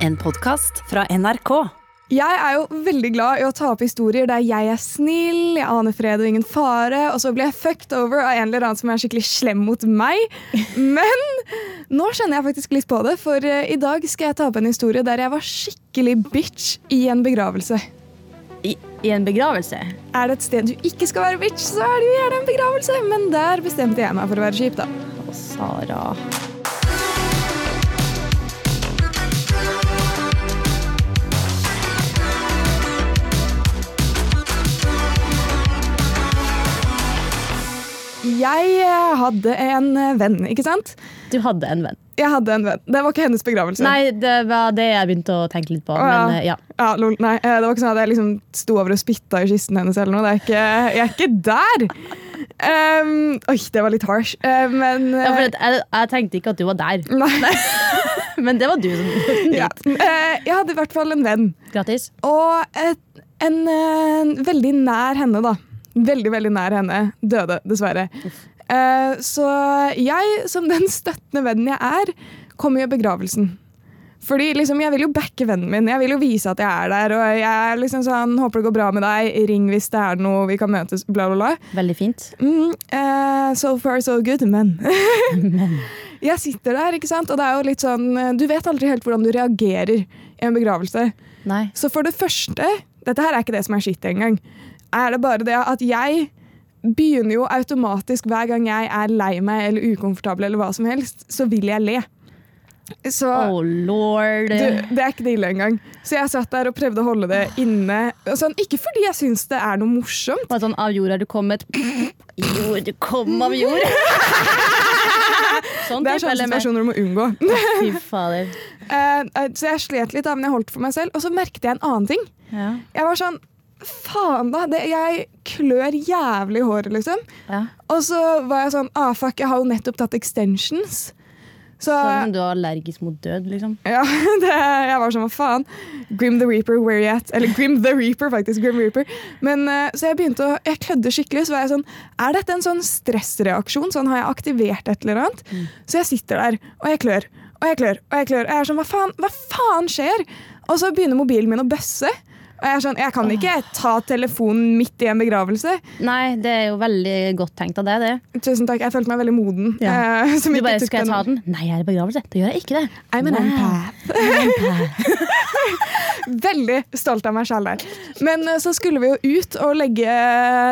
En podkast fra NRK. Jeg er jo veldig glad i å ta opp historier der jeg er snill, jeg aner fred og ingen fare, og så blir jeg fucked over av en eller annen som er skikkelig slem mot meg. Men nå kjenner jeg faktisk litt på det, for eh, i dag skal jeg ta opp en historie der jeg var skikkelig bitch i en begravelse. I, I en begravelse? Er det et sted du ikke skal være bitch, så er det jo gjerne en begravelse, men der bestemte jeg meg for å være kjip, da. Å, Sara. Jeg eh, hadde en eh, venn, ikke sant? Du hadde en venn. Jeg hadde en venn. Det var ikke hennes begravelse. Nei, det var det jeg begynte å tenke litt på. Å, ja. Men eh, ja. Ja, lol, nei, det var ikke sånn at jeg liksom sto over og spytta i kisten hennes. eller noe. Det er ikke, jeg er ikke der! Um, oi, det var litt harsh. uh, men eh, jeg, jeg tenkte ikke at du var der, Nei. men det var du som ja. uh, jeg hadde i hvert fall en venn. Grattis. Og et, en veldig nær henne, da. Veldig, veldig nær henne døde, dessverre. Uh, så jeg, som den støttende vennen jeg er, kom i begravelsen. Fordi liksom, Jeg vil jo backe vennen min. Jeg vil jo vise at jeg er der. Og jeg liksom sånn, Håper det går bra med deg. Ring hvis det er noe vi kan møtes. Bla, bla, bla. Veldig fint. Mm, uh, so far, so good. Men jeg sitter der, ikke sant? og det er jo litt sånn eh, Du vet aldri helt hvordan du reagerer i en begravelse. Nei. Så for det første Dette her er ikke det som er skitt engang. Er det bare det at jeg begynner jo automatisk hver gang jeg er lei meg eller ukomfortabel, eller hva som helst, så vil jeg le. Så Oh lord. du, det er ikke det ille engang. Så jeg satt der og prøvde å holde det inne. Sånn, ikke fordi jeg syns det er noe morsomt. Bare sånn av jord er du kommet. Jord, du kom av jord. sånn Det er sånne situasjoner du må unngå. Fy fader. Eh, eh, så jeg slet litt, da, men jeg holdt for meg selv. Og så merket jeg en annen ting. Ja. Jeg var sånn Faen, da. Det, jeg klør jævlig i håret, liksom. Ja. Og så var jeg sånn Ah, fuck, jeg har jo nettopp tatt extensions. Så Sånn du er allergisk mot død, liksom. ja, det, jeg var sånn, hva faen? Grim the Reaper, where you at? Eller Grim the Reaper, faktisk. Grim Reaper. Men, eh, så jeg begynte å Jeg klødde skikkelig. Så var jeg sånn Er dette en sånn stressreaksjon? Sånn Har jeg aktivert et eller annet? Så jeg sitter der, og jeg klør. Og jeg klør, og jeg klør. Og jeg er sånn, hva faen, hva faen skjer? Og så begynner mobilen min å bøsse. Og jeg sånn, jeg kan ikke ta telefonen midt i en begravelse. Nei, det er jo veldig godt tenkt av deg, det. Tusen takk, jeg følte meg veldig moden. eh, som Du bare Skal jeg ta den-? Nei, jeg er i begravelse. Da gjør jeg ikke det. I'm an Wow. empath. Veldig stolt av meg selv der. Men eh, så skulle vi jo ut og legge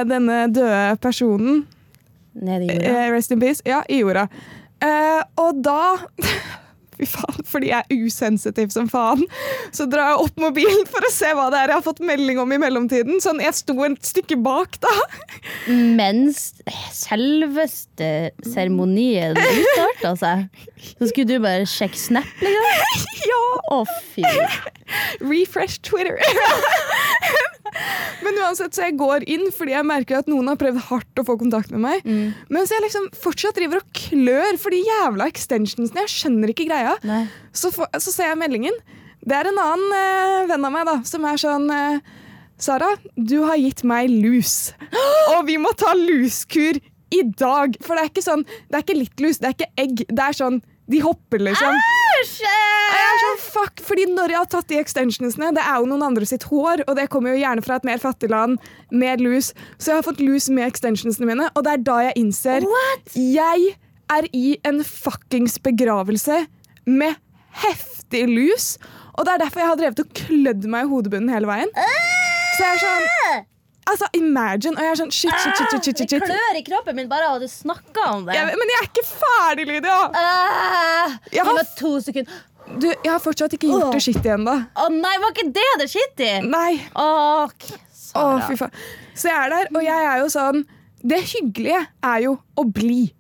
denne døde personen, Ned i jorda. eh, rest in peace, ja, i jorda. Eh, og da Fy faen, fordi jeg er usensitiv som faen, så drar jeg opp mobilen for å se hva det er jeg har fått melding om i mellomtiden. Sånn, Jeg sto et stykke bak da. Mens selveste seremonien utstarta seg, så skulle du bare sjekke Snap, liksom? Ja, Å, fy. Refresh Twitter. Men uansett, så jeg går inn fordi jeg merker at noen har prøvd hardt å få kontakt med meg. Mm. Mens jeg liksom fortsatt driver og klør for de jævla extensionsene. Jeg skjønner ikke greia. Så, for, så ser jeg meldingen. Det er en annen eh, venn av meg da, som er sånn eh, Sara, du har gitt meg lus. Og vi må ta luskur i dag. For det er ikke sånn, det er ikke litt lus, det er ikke egg. Det er sånn, de hopper liksom. Æsj! sånn, fuck, fordi når jeg har tatt de extensionsene, det er jo noen andre sitt hår, og det kommer jo gjerne fra et mer fattig land med lus. Så jeg har fått lus med extensionsene mine, og det er da jeg innser Jeg er i en fuckings begravelse med heftig lus, og det er derfor jeg har drevet og klødd meg i hodebunnen hele veien. Så jeg er sånn Altså, imagine. Og jeg er sånn shit, shit, shit, shit, shit, shit, shit. Det klør i kroppen min bare av at du snakker om det. Jeg, men jeg er ikke ferdig, Lydia! Uh, Jeg har- to sekunder. Du, jeg har fortsatt ikke gjort det skittig ennå. Å nei, var ikke det det skitt i? Nei. Oh, Å, Sara. fy faen. Så jeg er der, og jeg er jo sånn Det hyggelige er jo å bli.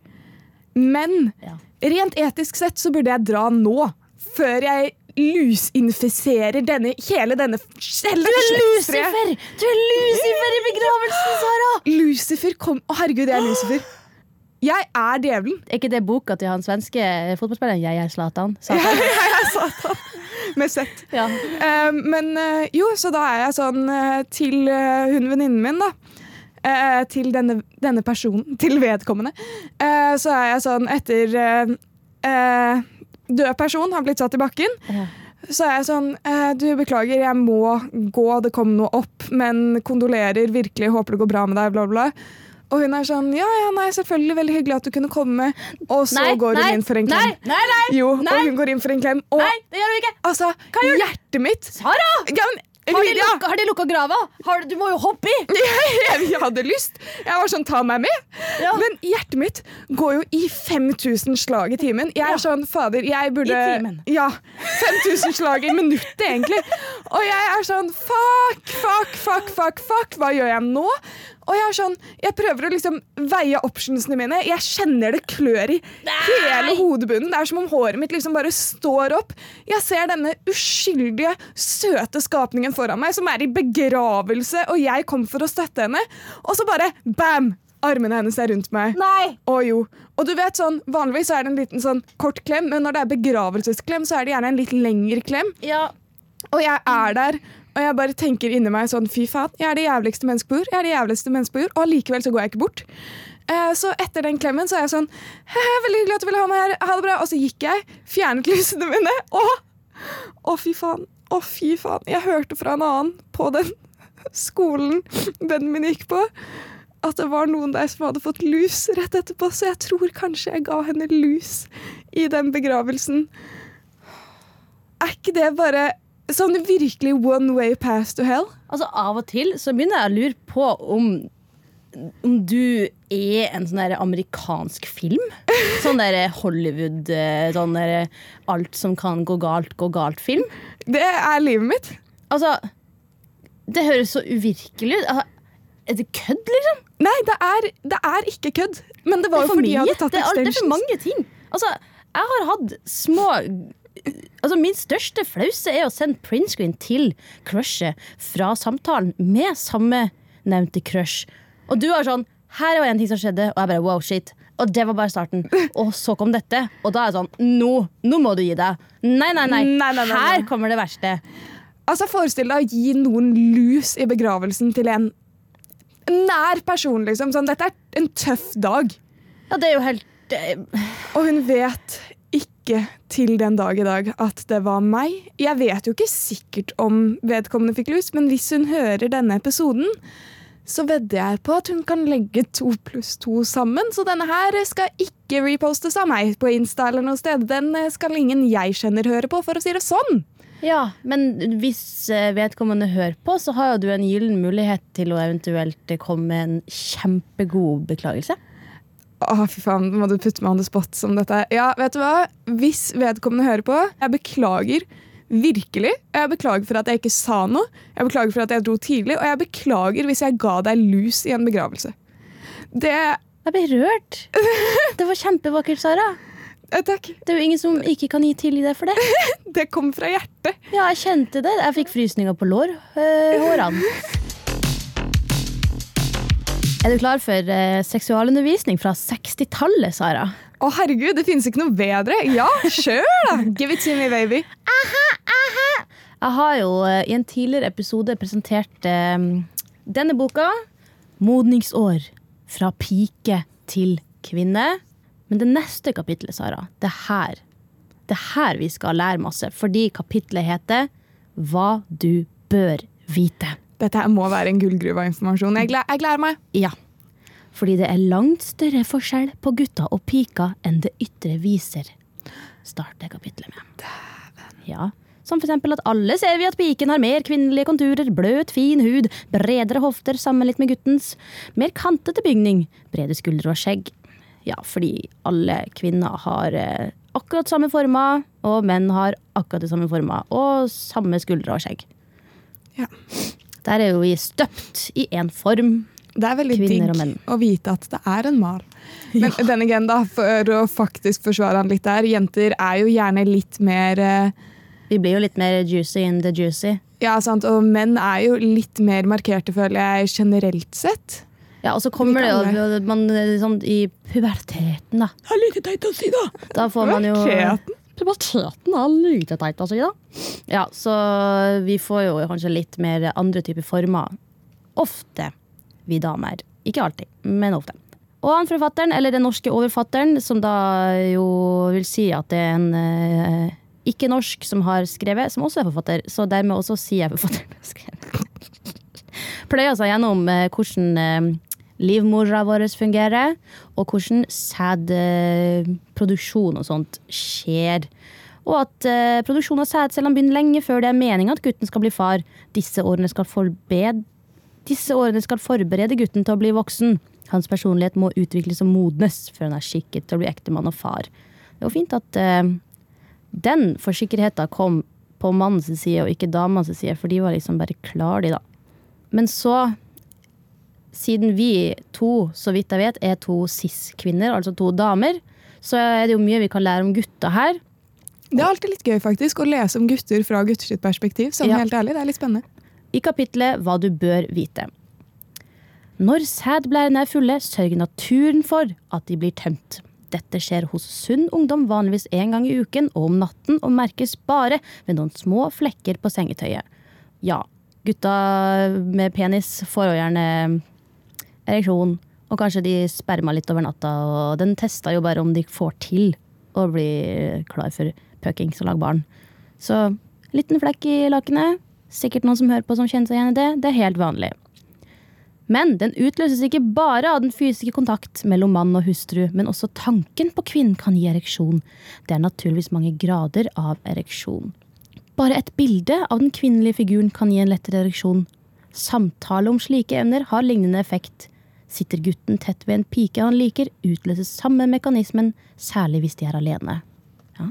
Men Ja. rent etisk sett så burde jeg dra nå. Før jeg lusinfiserer denne, hele denne hele Du er. Lucifer! Du er Lucifer i begravelsen, Sara! Lucifer kom Å, herregud, jeg er Lucifer. Jeg er djevelen. Er ikke det boka til han svenske fotballspilleren Jeg er Zlatan? Satan. Jeg er Satan. Med sett. Ja. Uh, men uh, jo, så da er jeg sånn uh, til eh, hun venninnen min, da. Eh, til denne, denne personen, til vedkommende. Eh, så er jeg sånn etter eh, eh, Død person har blitt satt i bakken. Ja. så er jeg sånn eh, Du, beklager, jeg må gå, det kom noe opp, men kondolerer virkelig, håper det går bra med deg, bla, bla. Og hun er sånn Ja, ja, nei, selvfølgelig, veldig hyggelig at du kunne komme. Og så Nei, går hun nei, inn for en klem. Nei, nei, nei! Jo, nei. og hun går inn for en klem. Og Nei, det gjør hun ikke! altså, hjertet mitt Sara! ja, men, Har de, lukka, har de lukka grava? Har, du må jo hoppe i! jeg, jeg hadde lyst. Jeg var sånn, ta meg med. Ja. Men hjertet mitt går jo i 5000 slag i timen. Jeg er sånn, fader, jeg burde I timen. Ja. 5000 slag i minuttet, egentlig. Og jeg er sånn, fuck, fuck, fuck, fuck, fuck. Hva gjør jeg nå? Og jeg er sånn, jeg prøver å liksom veie optionsene mine. Jeg kjenner det klør i hele hodebunnen. Det er som om håret mitt liksom bare står opp. Jeg ser denne uskyldige, søte skapningen foran meg som er i begravelse, og jeg kom for å støtte henne. Og så bare bam! Armene hennes er rundt meg. Nei! Å jo. Og du vet sånn, Vanligvis er det en liten sånn kort klem, men når det er begravelsesklem, så er det gjerne en litt lengre klem. Ja. Og jeg er der, og jeg bare tenker inni meg sånn Fy faen, jeg er det jævligste mennesket på jord. Jeg er det jævligste mennesket på jord, Og allikevel så går jeg ikke bort. Eh, så etter den klemmen så er jeg sånn «He, Veldig hyggelig at du ville ha meg her. Ha det bra. Og så gikk jeg, fjernet lysene mine, og Å, fy faen. Å, fy faen. Jeg hørte fra en annen på den skolen vennen min gikk på, at det var noen der som hadde fått lus rett etterpå, så jeg tror kanskje jeg ga henne lus i den begravelsen. Er ikke det bare sånn virkelig one way pass to hell? Altså Av og til så begynner jeg å lure på om, om du er en sånn der amerikansk film. Sånn der Hollywood, eh, sånn der alt som kan gå galt, gå galt-film. Det er livet mitt. Altså, det høres så uvirkelig ut. Altså, Er det kødd, liksom? Nei, det er, det er ikke kødd. Men det var jo fordi fordi jeg hadde tatt det, er, det er for mange ting. Altså, jeg har hatt små Altså, Min største flause er å sende printscreen til crushet fra samtalen med samme nevnte crush. Og du har sånn Her var en ting som skjedde, og jeg bare wow, shit. Og det var bare starten. Og så kom dette. Og da er det sånn Nå, nå må du gi deg. Nei, nei, nei. Nei, nei, nei, nei. Her kommer det verste. Altså, Forestill deg å gi noen lus i begravelsen til en nær person. liksom. Sånn, dette er en tøff dag. Ja, det er jo helt det... Og hun vet ikke til den dag i dag at det var meg. Jeg vet jo ikke sikkert om vedkommende fikk lus, men hvis hun hører denne episoden, så vedder jeg på at hun kan legge to pluss to sammen. Så denne her skal ikke repostes av meg på Insta eller noe sted. Den skal ingen jeg kjenner høre på, for å si det sånn. Ja, men hvis eh, vedkommende hører på, så har jo du en gyllen mulighet til å eventuelt komme med en kjempegod beklagelse. Å, fy faen, må du putte meg on the spot som dette. Ja, vet du hva? Hvis vedkommende hører på, jeg beklager virkelig. Jeg beklager for at jeg ikke sa noe, jeg beklager for at jeg dro tidlig, og jeg beklager hvis jeg ga deg lus i en begravelse. Det Jeg ble rørt. Det var kjempevakkert, Sara. eh, Takk. Det er jo ingen som ikke kan gi tilgi deg for det. Det kom fra hjertet. Ja, jeg kjente det. Jeg fikk frysninger på lår, øh, hårene. Er du klar for eh, seksualundervisning fra 60-tallet, Sara? Å, herregud, det finnes ikke noe bedre. Ja, kjør, da! Give it to me, baby. Jeg har jo eh, i en tidligere episode presentert eh, denne boka, 'Modningsår fra pike til kvinne'. Men det neste kapitlet, Sara, det er her. Det er her vi skal lære masse, fordi kapitlet heter 'Hva du bør vite'. Dette her må være en gullgruve av informasjon. Jeg, jeg gleder meg. Ja. Fordi det er langt større forskjell på gutter og piker enn det ytre viser. Starter kapitlet med. Ja. Som eksempel at alle ser vi at piken har mer kvinnelige konturer, bløt, fin hud, bredere hofter sammenlignet med guttens, mer kantete bygning, brede skuldre og skjegg. Ja, fordi alle kvinner har eh, akkurat samme former, og menn har akkurat de samme former, og samme skuldre og skjegg. Ja. Der er jo vi støpt i én form. Det er veldig digg å vite at det er en mal. Men den igjen, da, for å faktisk forsvare han litt der, jenter er jo gjerne litt mer eh, Vi blir jo litt mer juicy in the juicy. Ja, sant, og menn er jo litt mer markerte, føler jeg, generelt sett. Ja, Og så kommer det jo man, liksom, i puberteten, da. Det er like teit å si, da! Da får man jo Puberteten. Puberteten er lite teit altså da. Ja, så vi får jo kanskje litt mer andre typer former. Ofte, vi damer. Ikke alltid, men ofte. Og han forfatteren, eller den norske overfatteren, som da jo vil si at det er en eh, ikke norsk, som har skrevet, som også er forfatter. Så dermed også sier jeg forfatter. Pløyer seg gjennom eh, hvordan eh, livmora vår fungerer, og hvordan sædproduksjon og sånt skjer. Og at eh, produksjon av sædcellene begynner lenge før det er meninga at gutten skal bli far. Disse årene skal, Disse årene skal forberede gutten til å bli voksen. Hans personlighet må utvikles og modnes før han er skikket til å bli ektemann og far. Det var fint at eh, den forsikkerheten kom på mannens side og ikke damens side, for de var liksom bare klar, de, da. Men så, siden vi to, så vidt jeg vet, er to cis-kvinner, altså to damer, så er det jo mye vi kan lære om gutta her. Det er alltid litt gøy faktisk, å lese om gutter fra gutters perspektiv. Sånn Ja. helt ærlig, det er litt spennende. I kapitlet Hva du bør vite. Når sædblærene er fulle, sørger naturen for at de blir tømt. Dette skjer hos sunn ungdom vanligvis én gang i uken og om natten, og merkes bare ved noen små flekker på sengetøyet. Ja, gutta med penis får jo gjerne ereksjon, og kanskje de sperma litt over natta, og den testa jo bare om de får til å bli klar for puckings og lage barn. Så liten flekk i lakenet. Sikkert noen som hører på som kjenner seg igjen i det. Det er helt vanlig. Men den utløses ikke bare av den fysiske kontakt mellom mann og hustru, men også tanken på kvinnen kan gi ereksjon. Det er naturligvis mange grader av ereksjon. Bare et bilde av den kvinnelige figuren kan gi en lettere ereksjon. Samtale om slike emner har lignende effekt. Sitter gutten tett ved en pike han liker, utløses samme mekanismen, særlig hvis de er alene. Ja,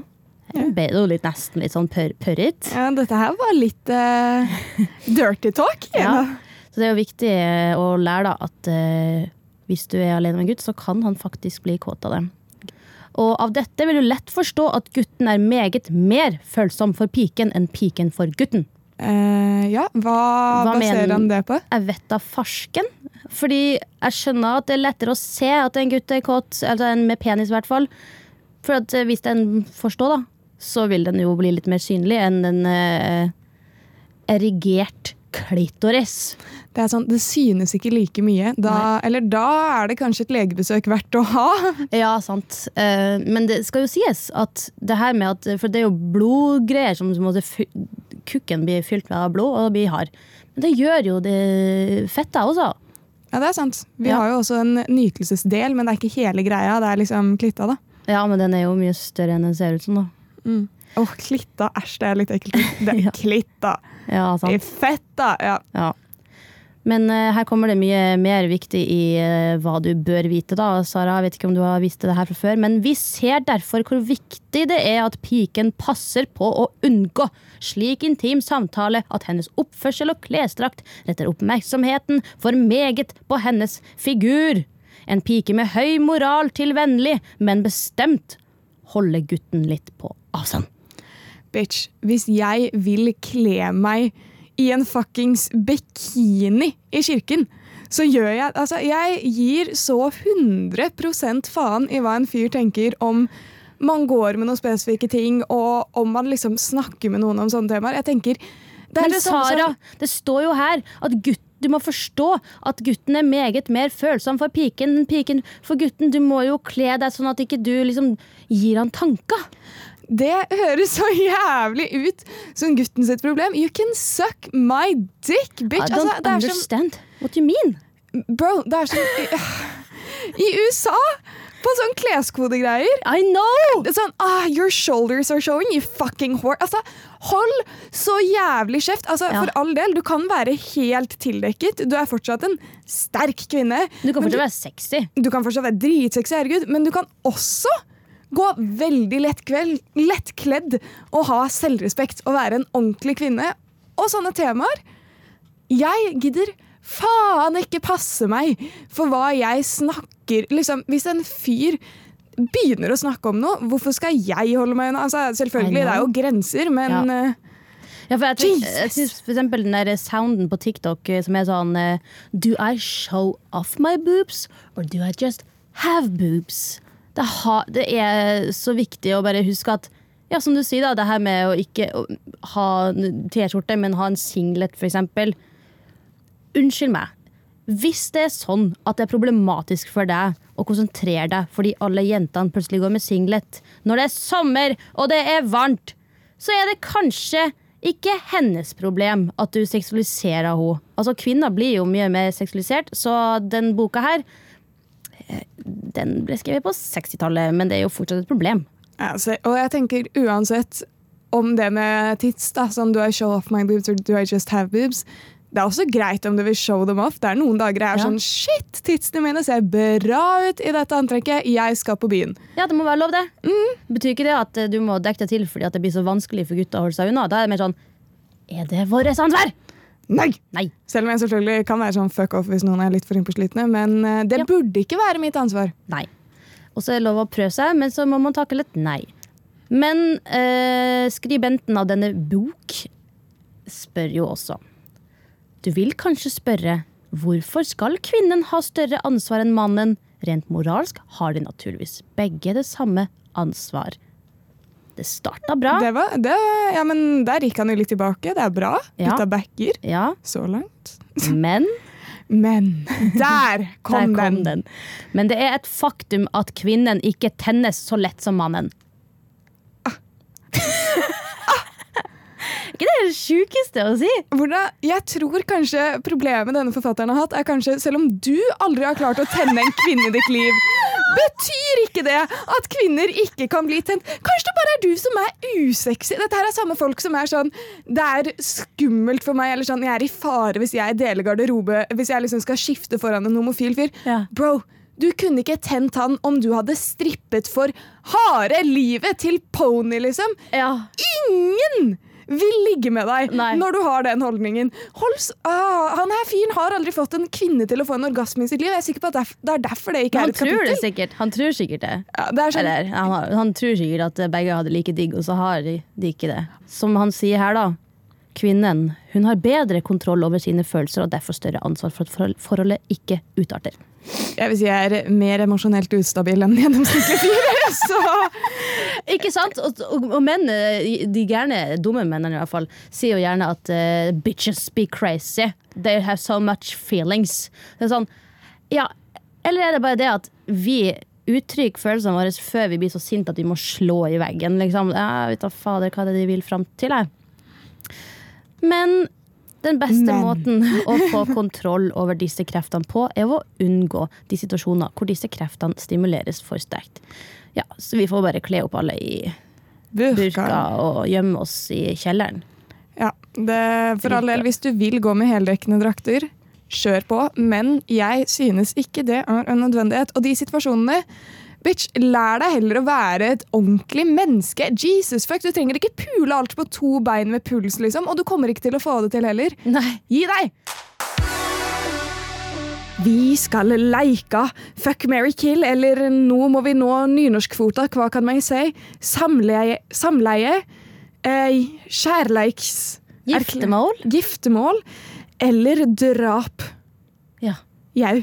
det ble jo litt, nesten litt sånn pør pørret. Ja, dette her var litt uh, dirty talk. Ja. Ja. Så det er jo viktig eh, å lære da at uh, hvis du er alene med en gutt, så kan han faktisk bli kåt av det. Og av dette vil du lett forstå at gutten er meget mer følsom for piken enn piken for gutten. Eh, ja, hva, Hva baserer han det på? Jeg vet da farsken. Fordi jeg skjønner at det er lettere å se at en gutt er kåt, altså en med penis i hvert fall. For at eh, hvis den forstår, da, så vil den jo bli litt mer synlig enn en eh, erigert klitoris. Det er sånn, det synes ikke like mye. Da, eller da er det kanskje et legebesøk verdt å ha. Ja, sant. Eh, men det skal jo sies at det her med at For det er jo blodgreier som måtte Kukken blir fylt med blod og blir hard. Men det gjør jo det fettet også. Ja, det er sant. Vi Ja. har jo også en nytelsesdel, men det er ikke hele greia. Det er liksom klitta, da. Ja, men den er jo mye større enn den ser ut som, da. Åh, klitta, æsj, det er litt ekkelt. Det er Ja. klitta. Ja, sant. fett, da. Ja. Ja. Men eh, her kommer det mye mer viktig i eh, hva du bør vite, da. Sara, jeg vet ikke om du har visst det her fra før, men vi ser derfor hvor viktig det er at piken passer på å unngå slik intim samtale at hennes oppførsel og klesdrakt retter oppmerksomheten for meget på hennes figur. En pike med høy moral til vennlig, men bestemt holder gutten litt på avstand. Bitch, hvis jeg vil kle meg i en fuckings bikini i kirken, så gjør jeg Altså, jeg gir så 100% faen i hva en fyr tenker om man går med noen spesifikke ting, og om man liksom snakker med noen om sånne temaer. Jeg tenker det Men det som- Sara, det står jo her at gutt, du må forstå at gutten er meget mer følsom for piken enn piken for gutten. Du må jo kle deg sånn at ikke du liksom gir han tanker. Det høres så jævlig ut som gutten sitt problem. You can suck my dick, bitch! I don't Altså, er som, understand what you mean. bro, det er som i, I USA! På sånn kleskodegreier. I know! Det er sånn ah, Your shoulders are showing, you fucking whore. Altså, hold så jævlig kjeft. Altså, Ja. For all del, du kan være helt tildekket. Du er fortsatt en sterk kvinne. Du kan fortsatt fortsatt være sexy. du kan fortsatt være dritsexy, herregud, men du kan også gå veldig lettkledd, lettkledd og ha selvrespekt og være en ordentlig kvinne. Og sånne temaer. Jeg gidder faen ikke passe meg for hva jeg snakker liksom, Hvis en fyr begynner å snakke om noe, hvorfor skal jeg holde meg unna? Altså, selvfølgelig, det er jo grenser, men Ja. eh, Ja, for jeg, Jesus. jeg synes for eksempel den der sounden på TikTok eh, som er sånn eh, Do I show off my boobs, or do I just have boobs? Det, ha, det er så viktig å bare huske at ja, som du sier da, det her med å ikke ha T-skjorte, men ha en singlet, eksempel. Unnskyld meg. Hvis det er sånn at det er problematisk for deg å konsentrere deg fordi alle jentene plutselig går med singlet når det er sommer og det er varmt, så er det kanskje ikke hennes problem at du seksualiserer henne. Altså, kvinner blir jo mye mer seksualisert, så den boka her Den ble skrevet på 60-tallet, men det er jo fortsatt et problem. Ja, så, og jeg tenker uansett om det med tits, da, sånn do I show off my boobs or do I just have boobs, det er også greit om du vil show them off. Det er noen dager jeg er Ja. sånn shit, titsene mine ser bra ut i dette antrekket, jeg skal på byen. Ja, det må være lov, det. Betyr ikke det at eh, du må dekke deg til fordi det blir så vanskelig for gutta å holde seg unna? Da er det mer sånn Er det vårt ansvar? Nei! Nei. Selv om jeg selvfølgelig kan være sånn fuck off hvis noen er litt for innpåslitne, men eh, det Ja. burde ikke være mitt ansvar. Nei. Og så er det lov å prøve seg, men så må man takke litt nei. Men eh, skribenten av denne bok spør jo også. Du vil kanskje spørre hvorfor skal kvinnen ha større ansvar enn mannen? Rent moralsk har de naturligvis begge det samme ansvar. Det starta bra. Det var, det, ja, men Der gikk han jo litt tilbake. Det er bra. Ja. Gutta backer Ja, så langt. men Men der kom, Der kom den. den. Men det er et faktum at kvinnen ikke tennes så lett som mannen. ikke det det sjukeste å si? Hvordan, jeg tror kanskje problemet denne forfatteren har hatt, er kanskje selv om du aldri har klart å tenne en kvinne i ditt liv, betyr ikke det at kvinner ikke kan bli tent. Kanskje det bare er du som er usexy. Dette her er samme folk som er sånn Det er skummelt for meg, eller sånn Jeg er i fare hvis jeg deler garderobe, hvis jeg liksom skal skifte foran en homofil fyr. Ja. Bro, du kunne ikke tent han om du hadde strippet for harde livet til Pony, liksom. Ja. Ingen vil ligge med deg Nei. når du har den holdningen. Holds, ah, han her fyren har aldri fått en kvinne til å få en orgasme i sitt liv. Jeg er sikker på at det er derfor det ikke Han er et tror det sikkert. Han tror sikkert det. Ja, det sånn, Eller han, har- han tror sikkert at begge hadde like digg, og så har de, de ikke det. Som han sier her, da. Kvinnen hun har bedre kontroll over sine følelser og derfor større ansvar for at forholdet ikke utarter. Jeg vil si jeg er mer emosjonelt ustabil enn gjennomsnittlig fyr. Så Ikke sant? Og, og, og menn, eh, de gærne, dumme mennene i hvert fall, sier jo gjerne at uh, bitches be crazy. They have so much feelings. Det er sånn, ja, eller er det bare det at vi uttrykker følelsene våre før vi blir så sinte at vi må slå i veggen? Liksom. Ja, vet da fader hva det de vil fram til, jeg. Men den beste Men. måten å få kontroll over disse kreftene på, er å unngå de situasjoner hvor disse kreftene stimuleres for sterkt. Ja, så vi får bare kle opp alle i burka og gjemme oss i kjelleren. Ja, det, for all del, hvis du vil gå med heldekkende drakter, kjør på. Men jeg synes ikke det er en nødvendighet. Og de situasjonene Bitch, lær deg heller å være et ordentlig menneske. Jesus fuck, Du trenger ikke pule alt på to bein med puls, liksom. Og du kommer ikke til å få det til heller. Nei. Gi deg! Vi skal leika fuck, marry, kill, eller nå må vi nå nynorskkvota, hva kan man si? Samleie, samleie eh, kjærleiks... Giftermål? Giftermål eller drap. Ja. Jau.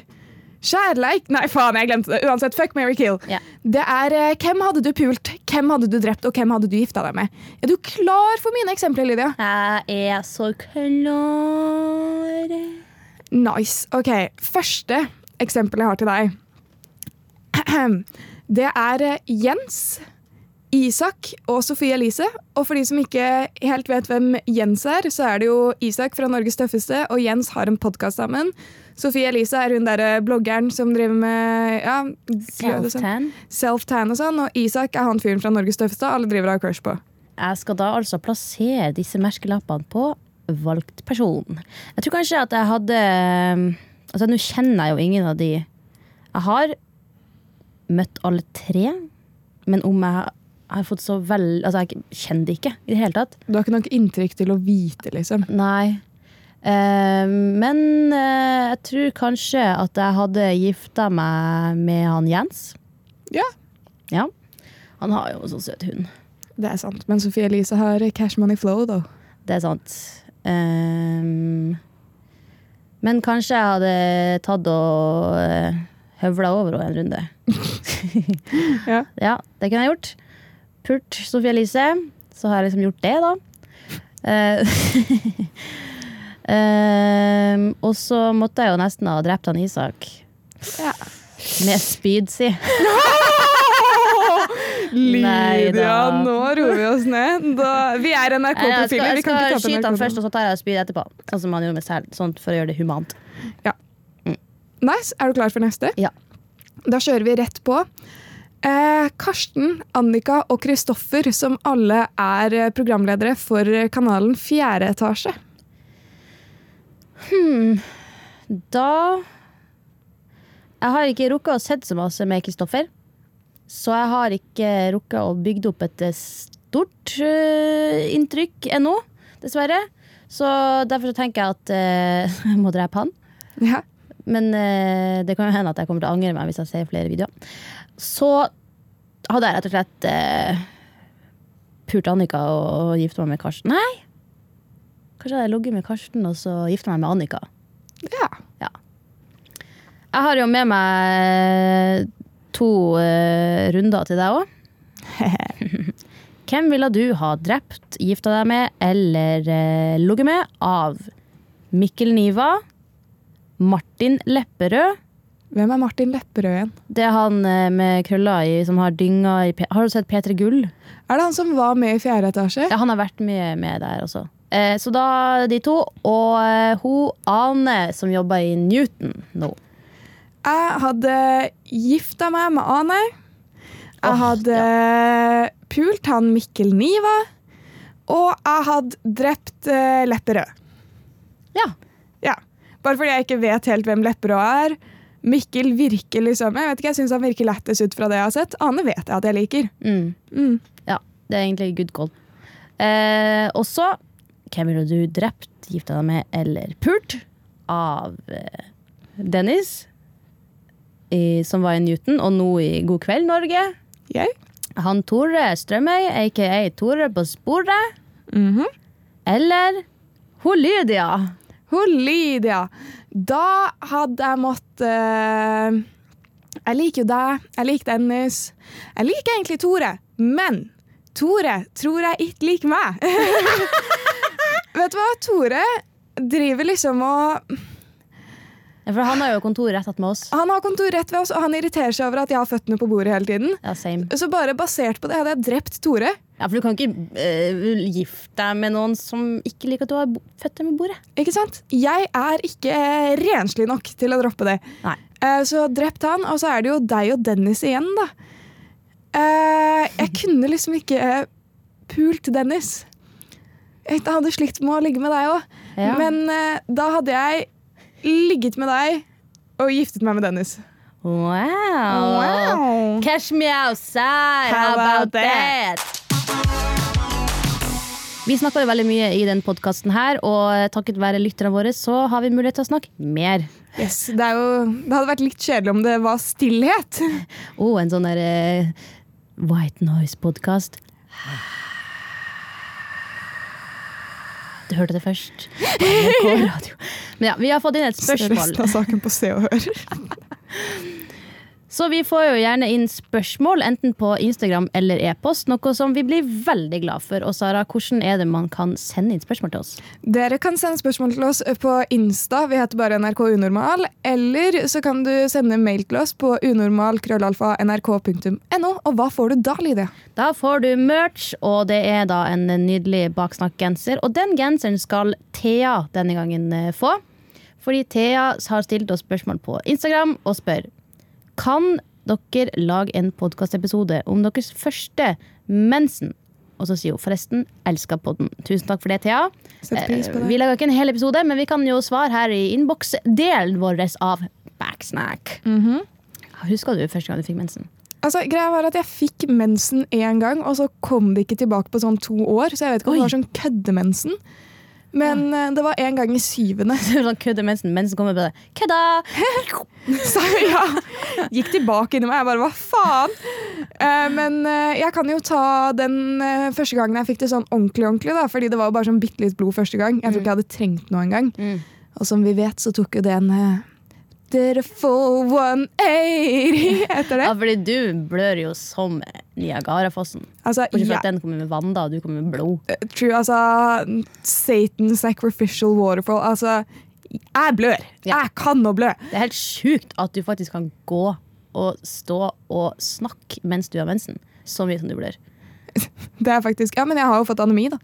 Kjærleik Nei, faen, jeg glemte det. Uansett, fuck, marry, kill. Ja. Det er eh, hvem hadde du pult, hvem hadde du drept, og hvem hadde du gifta deg med? Er du klar for mine eksempler, Lydia? Jeg er så klar. Nice. Ok, første eksempel jeg har til deg. Det er eh, Jens, Isak og Sofie Elise. Og for de som ikke helt vet hvem Jens er, så er det jo Isak fra Norges tøffeste, og Jens har en podkast sammen. Sofie Elise er hun derre bloggeren som driver med ja, sånn. Self-tan. self-tan og sånn, og Isak er han fyren fra Norges tøffeste alle driver og har crush på. Jeg skal da altså plassere disse merkelappene på valgt person. Jeg tror kanskje at jeg hadde Altså, nå kjenner jeg jo ingen av de. Jeg har møtt alle tre, men om jeg har fått så vel Altså, jeg kjenner det ikke i det hele tatt. Du har ikke nok inntrykk til å vite, liksom. Nei. Eh, men eh, jeg tror kanskje at jeg hadde gifta meg med han Jens. Ja, Ja. Han har jo en så søt hund. det er sant. Men Sofie Elise har cash money flow, da. Det er sant. Um, men kanskje jeg hadde tatt og uh, høvla over henne en runde. Ja. Ja, det kunne jeg gjort. Pult Sofie Elise. Så har jeg liksom gjort det, da. Eh, ehm, og så måtte jeg jo nesten ha drept han Isak. Ja. Med spyd, si. Lydia, nå roer vi oss ned. Da, vi er NRK-profiler. jeg skal, jeg skal skyte han først, og så tar jeg speed etterpå. Sånn som han gjorde med selv, sånn for å gjøre det humant. Nice. Er du klar for neste? Ja. Da kjører vi rett på. Eh, Karsten, Annika og Kristoffer, som alle er programledere for kanalen Fjerde etasje. Da Jeg har ikke rukket å sett så masse med Kristoffer. Så jeg har ikke rukket å bygge opp et eh, stort uh, inntrykk ennå, dessverre. Så derfor så tenker jeg at uh, jeg må drepe han. Ja. Men uh, det kan jo hende at jeg kommer til å angre meg hvis jeg ser flere videoer. Så hadde jeg rett og slett uh, pult Annika og, og gifta meg med Karsten. Nei! Kanskje hadde jeg ligget med Karsten og så gifta meg med Annika. ja. Jeg har jo med meg to uh, runder til deg òg. Hvem ville du ha drept, gifta deg med eller uh, ligget med av Mikkel Niva, Martin Lepperød Hvem er Martin Lepperød igjen? Det er han uh, med krøller i, som har dynga i P Har du sett P3 Gull? Er det han som var med i Fjerde etasje? Ja, han har vært mye med der også. Eh, så da de to. Og eh, hun Ane, som jobber i Newton nå. Jeg hadde gifta meg med Ane. Jeg hadde pult han Mikkel Niva. Og jeg hadde drept uh, Lepperød. Ja. Ja. Bare fordi jeg ikke vet helt hvem Lepperød er. Mikkel virker liksom Jeg vet ikke, jeg syns han virker lættis ut fra det jeg har sett. Ane vet jeg at jeg liker. Mm. Mm. Ja, det er egentlig good call. Eh, og så Hvem ville du drept, gifta deg med eller pult? Av eh, Dennis, i, som var i Newton, og nå i God kveld, Norge. Jeg? Han Tore Strømøy, aka Tore på sporet. Mhm. Eller hun Lydia. Hun Lydia. Da hadde jeg måttet uh Jeg liker jo deg, jeg liker Dennis. Jeg liker egentlig Tore, men Tore tror jeg ikke liker meg. Vet du hva? Tore driver liksom og Ja, For han har jo kontor rett ved oss. Han har kontor rett ved oss, og han irriterer seg over at jeg har føttene på bordet hele tiden. Ja, same. Så bare basert på det hadde jeg drept Tore. Ja, For du kan ikke uh, gifte deg med noen som ikke liker at du har føtter med bordet. Ikke sant? Jeg er ikke renslig nok til å droppe det. Nei. Uh, Så drept han, og så er det jo deg og Dennis igjen, da. Uh, Jeg kunne liksom ikke eh, pult Dennis. Jeg hadde slitt med å ligge med deg òg, Ja. men eh, da hadde jeg ligget med deg og giftet meg med Dennis. Wow. Cash me outside, how about that? Vi snakker jo veldig mye i den podkasten her, og takket være lytterne våre så har vi mulighet til å snakke mer. Yes, det, jo, det hadde vært litt kjedelig om det var stillhet. Oh, en sånn der eh, white noise-podkast. Du hørte det først. Men ja, vi har fått inn et spørsmål. Resten av saken på Se og Hør. Så vi får jo gjerne inn spørsmål, enten på Instagram eller e-post, noe som vi blir veldig glad for. Og Sara, hvordan er det man kan sende inn spørsmål til oss? Dere kan sende spørsmål til oss på Insta, vi heter bare NRK Unormal. Eller så kan du sende mail til oss på unormal.krøllalfa.nrk.no. Og hva får du da, Lydia? Da får du merch, og det er da en nydelig baksnakkgenser. Og den genseren skal Thea denne gangen eh, få. Fordi Thea har stilt oss spørsmål på Instagram og spør Kan dere lage en podkastepisode om deres første mensen? Og så sier hun forresten elsker podden. Tusen takk for det, Thea. På Eh, det. Vi lager ikke en hel episode, men vi kan jo svare her i innboksdelen vår av Backsnack. Mhm. Husker du første gang du fikk mensen? Altså, greia var at Jeg fikk mensen én gang, og så kom det ikke tilbake på sånn to år. Så jeg vet ikke om Oi. det var sånn køddemensen. Men eh, det var en gang i syvende. Sånn kødde mensen. Mensen kommer bare Kødda! Så ja, gikk tilbake inni meg. Jeg bare hva faen? Eh, men eh, jeg kan jo ta den første gangen jeg fikk det sånn ordentlig, ordentlig da, fordi det var jo bare sånn bitte litt blod første gang. Jeg tror ikke jeg hadde trengt noe engang. Mm. Og som vi vet, så tok jo det en full 180 etter det. Ja, fordi du blør jo som Niagarafossen. Altså, Bortsett fra ja, at den kommer med vann, da, og du kommer med blod. true, altså Satan sacrificial waterfall. Altså, jeg blør. Ja. Jeg kan å blø. Det er helt sjukt at du faktisk kan gå og stå og snakke mens du har mensen. så mye som du blør. Det er faktisk, ja, men jeg har jo fått anemi, da.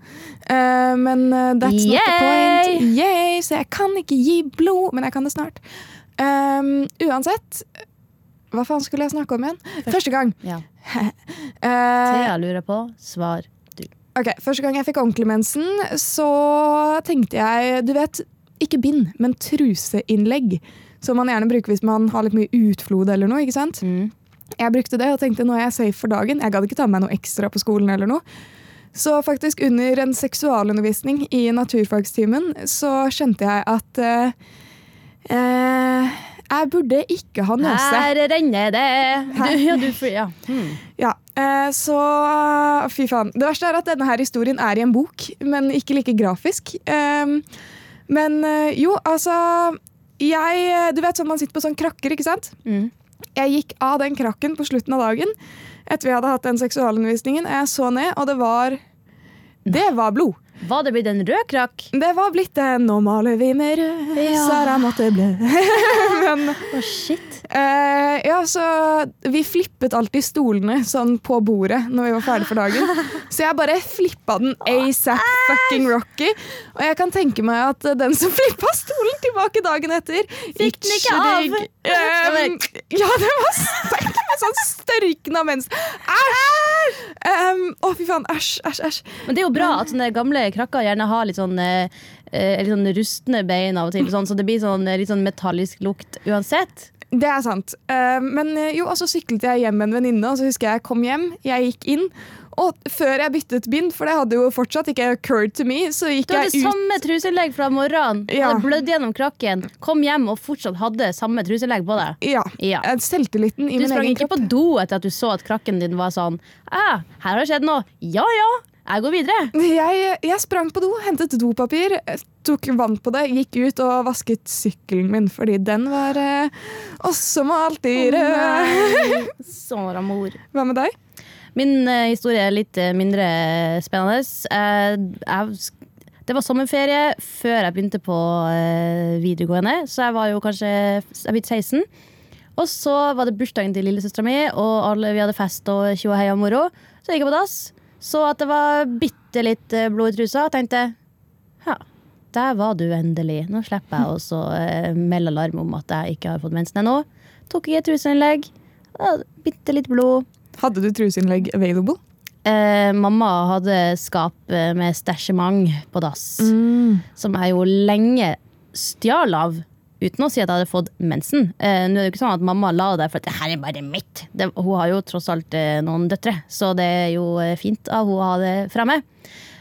Uh, men uh, that's not the point. Yay! Så jeg kan ikke gi blod, men jeg kan det snart. Um, uansett Hva faen skulle jeg snakke om igjen? Første gang. Ja. uh, Thea lurer på, svar du. ok, Første gang jeg fikk ordentlig mensen, så tenkte jeg Du vet, ikke bind, men truseinnlegg. Som man gjerne bruker hvis man har litt mye utflod eller noe. ikke sant? Mm. Jeg brukte det og tenkte nå er jeg safe for dagen. Jeg gadd ikke ta med meg noe ekstra på skolen eller noe. Så faktisk under en seksualundervisning i naturfagstimen så skjønte jeg at eh, eh, jeg burde ikke ha nøse. Her renner det! Du, ja, du, ja. Hmm. Ja, eh, så fy faen. Det verste er at denne her historien er i en bok, men ikke like grafisk. Eh, men jo, altså jeg, Du vet sånn man sitter på sånn krakker, ikke sant? Mm. Jeg gikk av den krakken på slutten av dagen etter vi hadde hatt den seksualundervisningen. Jeg så ned, og det var Det var blod. Var det blitt en rød krakk? Det var blitt det maler vi med rød, Ja. Sara måtte blø. Men Å, shit. eh, ja, så vi flippet alltid stolene sånn på bordet når vi var ferdig for dagen. Så jeg bare flippa den ASAP fucking Rocky. Og jeg kan tenke meg at den som flippa stolen tilbake dagen etter Fikk den ikke av. Um, ja, det var sterkt med sånn størkna mens. Æsj! Um, Å, fy faen. Æsj, æsj, æsj. Men det er jo bra at sånne gamle krakker gjerne har litt sånn eh, eh, litt sånn rustne bein av og til, sånn, så det blir sånn, eh, litt sånn metallisk lukt uansett. Det er sant. Men jo, og så syklet jeg hjem med en venninne, og så husker jeg jeg kom hjem. Jeg gikk inn, og før jeg byttet bind, for det hadde jo fortsatt ikke occurred to me, så gikk Du hadde jeg ut. samme truseinnlegg fra morgenen, Ja. hadde blødd gjennom krakken, kom hjem og fortsatt hadde samme truseinnlegg på deg. Ja. Ja. Selvtilliten i Du min sprang ikke på do etter at du så at krakken din var sånn ah, 'Her har det skjedd noe.' Ja ja, jeg går videre. Jeg, jeg sprang på do, hentet dopapir, tok vann på det, gikk ut og vasket sykkelen min, fordi den var eh, også malt i rød. Såra mor. Hva med deg? Min eh, historie er litt eh, mindre spennende. Eh, jeg, det var sommerferie før jeg begynte på eh, videregående, så jeg var jo kanskje jeg blitt 16. Og så var det bursdagen til lillesøstera mi, og alle, vi hadde fest og tjo og hei og moro. Så gikk jeg på dass, så at det var bitte litt eh, blod i trusa, tenkte ja, der var du endelig. Nå slipper jeg å eh, melde alarm om at jeg ikke har fått mensen ennå. Tok jeg et truseinnlegg, bitte litt blod. Hadde du truseinnlegg available? Eh, mamma hadde skap eh, med stæsjement på dass, som jeg jo lenge stjal av. Uten å si at jeg hadde fått mensen. Eh, nå er det jo ikke sånn at Mamma la det der for at det her er bare mitt. Det, hun har jo tross alt eh, noen døtre, så det er jo eh, fint av hun å ha det fremme.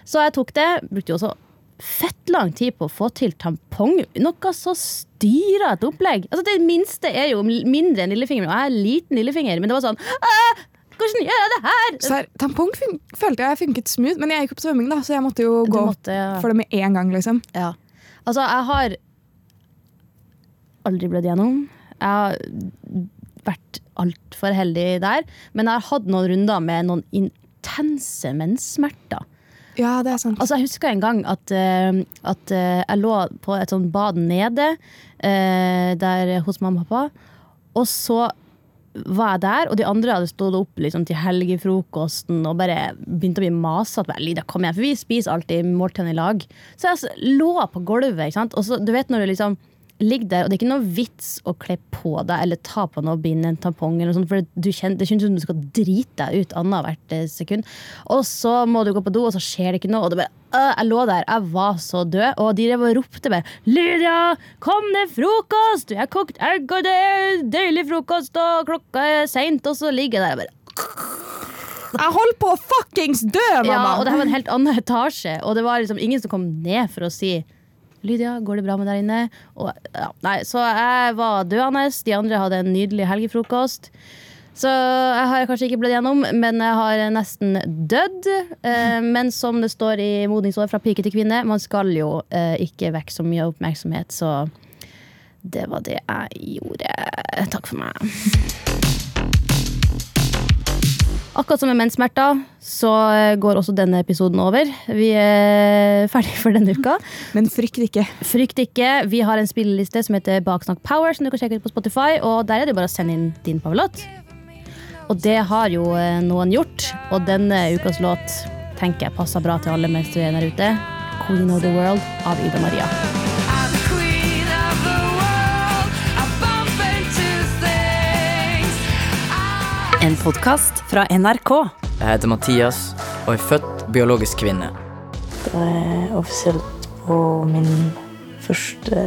Så jeg tok det. Brukte jo også fett lang tid på å få til tampong. Noe så styra et opplegg. Altså Det minste er jo mindre enn lillefingeren, og jeg er liten lillefinger, men det var sånn Hvordan gjør jeg det her? Her, tampong følte jeg funket smooth, men jeg gikk opp svømming, da, så jeg måtte jo gå måtte, ja. for det med en gang. liksom. Ja. Altså, jeg har aldri blødd gjennom. Jeg har vært altfor heldig der. Men jeg har hatt noen runder med noen intense menssmerter. Ja, det er sant. Altså, jeg husker en gang at, uh, at uh, jeg lå på et sånt bad nede uh, der hos mamma og pappa. Og så var jeg der, og de andre hadde stått opp liksom, til helgefrokosten og bare begynte å bli masete. For vi spiser alltid måltidene i lag. Så jeg altså, lå på gulvet, og så, du vet når du liksom ligger der, og det er ikke noe vits å kle på deg eller ta på noe bind, en tampong, eller noe sånt, for du det kjennes som du skal drite deg ut annethvert eh, sekund. Og så må du gå på do, og så skjer det ikke noe. Og det bare, øh, jeg lå der, jeg var så død, og de drev og ropte bare 'Lydia, kom ned frokost! Jeg har kokt egg, og det er deilig frokost, og klokka er seint', og så ligger jeg der og bare Jeg holdt på å fuckings dø, mamma! ja, og det her var en helt annen etasje, og det var liksom ingen som kom ned for å si Lydia, går det bra med der inne? Og, ja, nei, så jeg var døende. De andre hadde en nydelig helgefrokost. Så jeg har kanskje ikke blødd gjennom, men jeg har nesten dødd. Eh, men som det står i modningsår fra pike til kvinne, man skal jo eh, ikke vekke så mye oppmerksomhet, så det var det jeg gjorde. Takk for meg. Akkurat som med menssmerter, så går også denne episoden over. Vi er ferdige for denne uka. Men frykt ikke. Frykt ikke. Vi har en spilleliste som heter Baksnakk Power, som du kan sjekke ut på Spotify. Og der er det bare å sende inn din favorittlåt. Og det har jo eh, noen gjort, og denne ukas låt tenker jeg passer bra til alle mens du er der ute. 'Queen of the World' av Ida Maria. En podkast fra NRK. Jeg heter Mathias og er født biologisk kvinne. Da er jeg offisielt på min første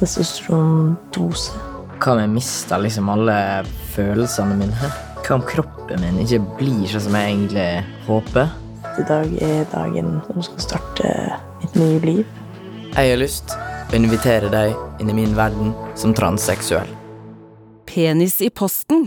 testosterondose. Hva om jeg mister liksom alle følelsene mine? Hva om kroppen min ikke blir sånn som jeg egentlig håper? I dag er dagen som skal starte mitt nye liv. Jeg har lyst å invitere deg inn i min verden som transseksuell. Penis i posten